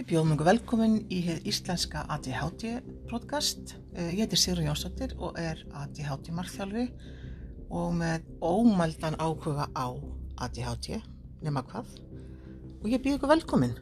Við bjóðum ykkur velkomin í hér íslenska ADHD podcast. Eh, Ég heiti Sigrun Jónsdóttir og er ADHD margþjálfi og með ómældan áhuga á ADHD, nema hvað. Og ég býð ykkur velkomin.